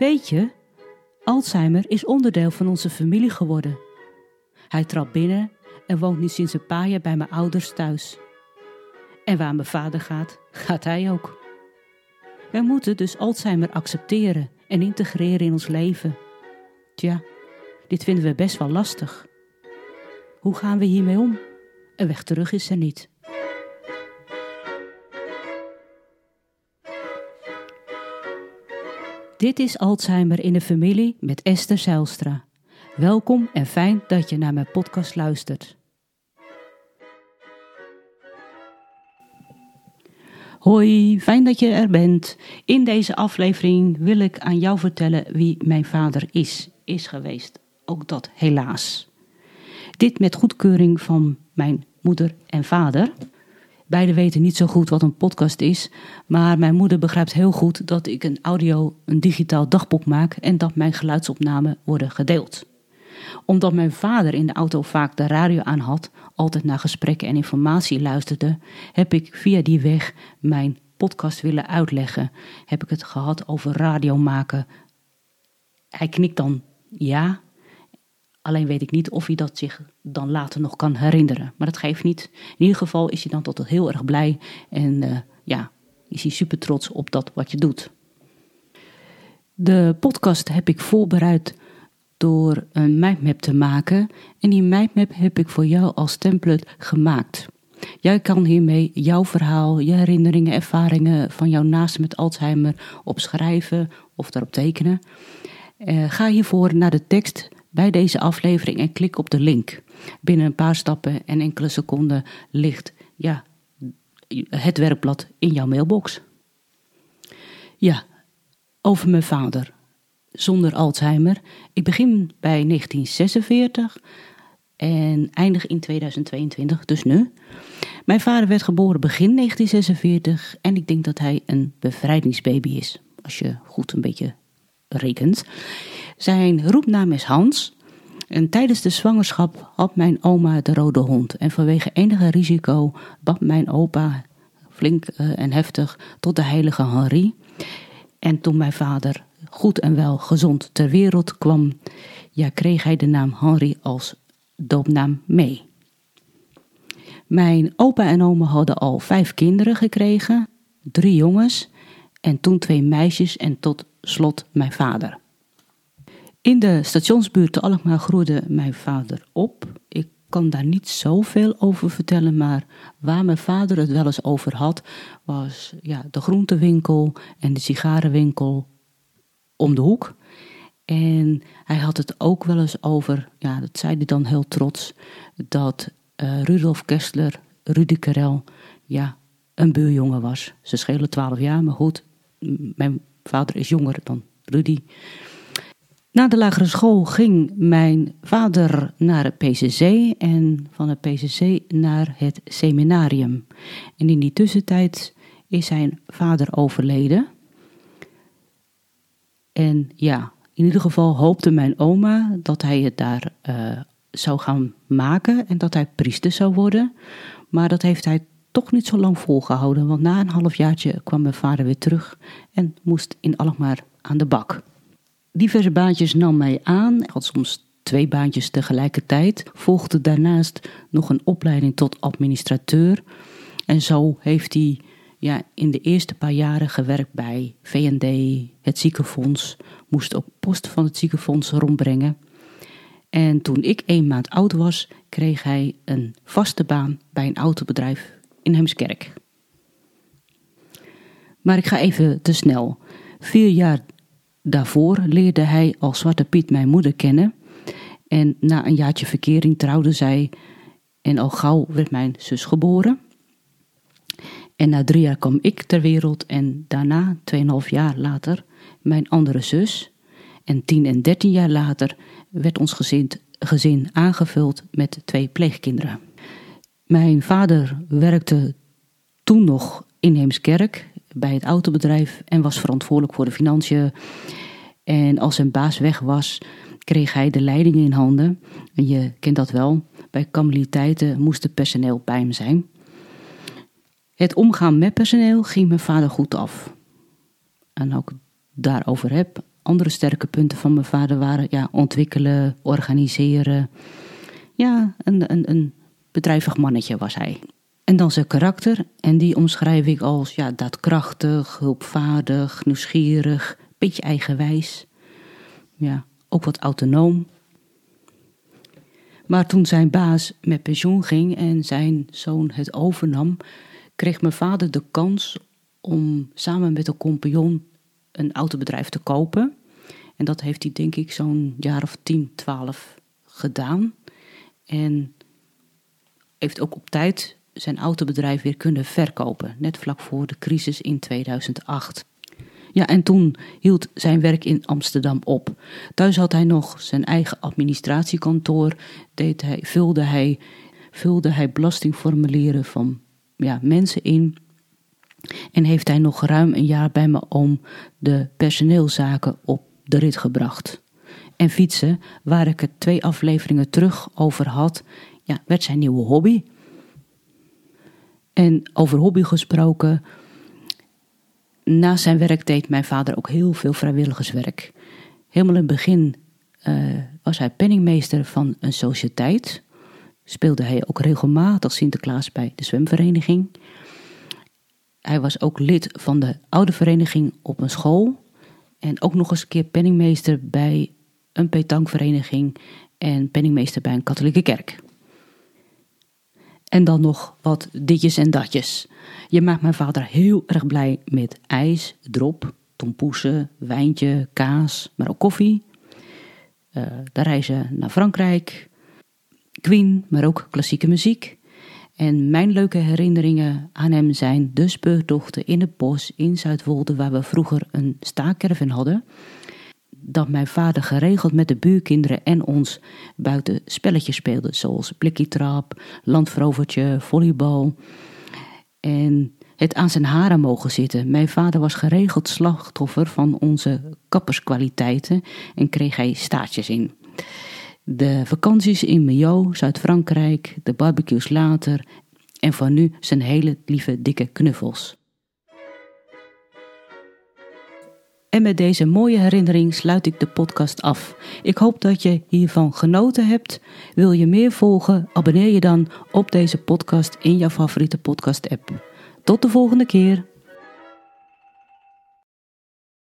Weet je, Alzheimer is onderdeel van onze familie geworden. Hij trapt binnen en woont nu sinds een paar jaar bij mijn ouders thuis. En waar mijn vader gaat, gaat hij ook. Wij moeten dus Alzheimer accepteren en integreren in ons leven. Tja, dit vinden we best wel lastig. Hoe gaan we hiermee om? Een weg terug is er niet. Dit is Alzheimer in de familie met Esther Zijlstra. Welkom en fijn dat je naar mijn podcast luistert. Hoi, fijn dat je er bent. In deze aflevering wil ik aan jou vertellen wie mijn vader is, is geweest. Ook dat helaas. Dit met goedkeuring van mijn moeder en vader. Beiden weten niet zo goed wat een podcast is, maar mijn moeder begrijpt heel goed dat ik een audio, een digitaal dagboek maak en dat mijn geluidsopnamen worden gedeeld. Omdat mijn vader in de auto vaak de radio aan had, altijd naar gesprekken en informatie luisterde, heb ik via die weg mijn podcast willen uitleggen. Heb ik het gehad over radio maken. Hij knikt dan ja, Alleen weet ik niet of hij dat zich dan later nog kan herinneren. Maar dat geeft niet. In ieder geval is hij dan tot heel erg blij. En uh, ja, is hij super trots op dat wat je doet. De podcast heb ik voorbereid door een mindmap te maken. En die mindmap heb ik voor jou als template gemaakt. Jij kan hiermee jouw verhaal, je herinneringen, ervaringen van jouw naaste met Alzheimer opschrijven of daarop tekenen. Uh, ga hiervoor naar de tekst bij deze aflevering en klik op de link. Binnen een paar stappen en enkele seconden ligt ja, het werkblad in jouw mailbox. Ja, over mijn vader. Zonder Alzheimer. Ik begin bij 1946 en eindig in 2022, dus nu. Mijn vader werd geboren begin 1946 en ik denk dat hij een bevrijdingsbaby is. Als je goed een beetje rekent. Zijn roepnaam is Hans. En tijdens de zwangerschap had mijn oma de rode hond. En vanwege enige risico bad mijn opa flink uh, en heftig tot de heilige Henri. En toen mijn vader goed en wel gezond ter wereld kwam, ja, kreeg hij de naam Henri als doopnaam mee. Mijn opa en oma hadden al vijf kinderen gekregen, drie jongens en toen twee meisjes en tot slot mijn vader. In de stationsbuurt te Alkmaar groeide mijn vader op. Ik kan daar niet zoveel over vertellen, maar waar mijn vader het wel eens over had, was ja, de groentewinkel en de sigarenwinkel om de hoek. En hij had het ook wel eens over, ja, dat zei hij dan heel trots, dat uh, Rudolf Kessler, Rudy Karel, ja, een buurjongen was. Ze schelen twaalf jaar, maar goed, mijn vader is jonger dan Rudy. Na de lagere school ging mijn vader naar het PCC en van het PCC naar het seminarium. En in die tussentijd is zijn vader overleden. En ja, in ieder geval hoopte mijn oma dat hij het daar uh, zou gaan maken en dat hij priester zou worden. Maar dat heeft hij toch niet zo lang volgehouden, want na een halfjaartje kwam mijn vader weer terug en moest in Alkmaar aan de bak. Diverse baantjes nam hij aan, had soms twee baantjes tegelijkertijd, volgde daarnaast nog een opleiding tot administrateur. En zo heeft hij ja, in de eerste paar jaren gewerkt bij VND, het ziekenfonds, moest ook post van het ziekenfonds rondbrengen. En toen ik een maand oud was, kreeg hij een vaste baan bij een autobedrijf in Heemskerk. Maar ik ga even te snel. Vier jaar Daarvoor leerde hij als Zwarte Piet mijn moeder kennen. En na een jaartje verkering trouwden zij. En al gauw werd mijn zus geboren. En na drie jaar kwam ik ter wereld. En daarna, tweeënhalf jaar later, mijn andere zus. En tien en dertien jaar later werd ons gezin, gezin aangevuld met twee pleegkinderen. Mijn vader werkte toen nog in Heemskerk bij het autobedrijf en was verantwoordelijk voor de financiën. En als zijn baas weg was, kreeg hij de leiding in handen. En je kent dat wel. Bij kamiliteiten moest het personeel bij hem zijn. Het omgaan met personeel ging mijn vader goed af. En ook daarover heb, andere sterke punten van mijn vader waren ja, ontwikkelen, organiseren. Ja, een, een, een bedrijvig mannetje was hij. En dan zijn karakter, en die omschrijf ik als ja, daadkrachtig, hulpvaardig, nieuwsgierig, beetje eigenwijs. Ja, ook wat autonoom. Maar toen zijn baas met pensioen ging en zijn zoon het overnam, kreeg mijn vader de kans om samen met een compagnon een autobedrijf te kopen. En dat heeft hij denk ik zo'n jaar of 10, 12 gedaan. En heeft ook op tijd zijn autobedrijf weer kunnen verkopen, net vlak voor de crisis in 2008. Ja, en toen hield zijn werk in Amsterdam op. Thuis had hij nog zijn eigen administratiekantoor, deed hij, vulde, hij, vulde hij belastingformulieren van ja, mensen in. En heeft hij nog ruim een jaar bij me oom de personeelzaken op de rit gebracht. En fietsen, waar ik het twee afleveringen terug over had, werd zijn nieuwe hobby. En over hobby gesproken, na zijn werk deed mijn vader ook heel veel vrijwilligerswerk. Helemaal in het begin uh, was hij penningmeester van een sociëteit. Speelde hij ook regelmatig Sinterklaas bij de zwemvereniging. Hij was ook lid van de oude vereniging op een school. En ook nog eens een keer penningmeester bij een petankvereniging en penningmeester bij een katholieke kerk. En dan nog wat ditjes en datjes. Je maakt mijn vader heel erg blij met ijs, drop, tompoesen, wijntje, kaas, maar ook koffie. Uh, de reizen naar Frankrijk, Queen, maar ook klassieke muziek. En mijn leuke herinneringen aan hem zijn de speurtochten in het bos in Zuidwolde, waar we vroeger een staakerven hadden dat mijn vader geregeld met de buurkinderen en ons buiten spelletjes speelde, zoals blikkietrap, landverovertje, volleybal. En het aan zijn haren mogen zitten. Mijn vader was geregeld slachtoffer van onze kapperskwaliteiten en kreeg hij staartjes in. De vakanties in Millau, Zuid-Frankrijk, de barbecues later en van nu zijn hele lieve dikke knuffels. En met deze mooie herinnering sluit ik de podcast af. Ik hoop dat je hiervan genoten hebt. Wil je meer volgen? Abonneer je dan op deze podcast in jouw favoriete podcast-app. Tot de volgende keer.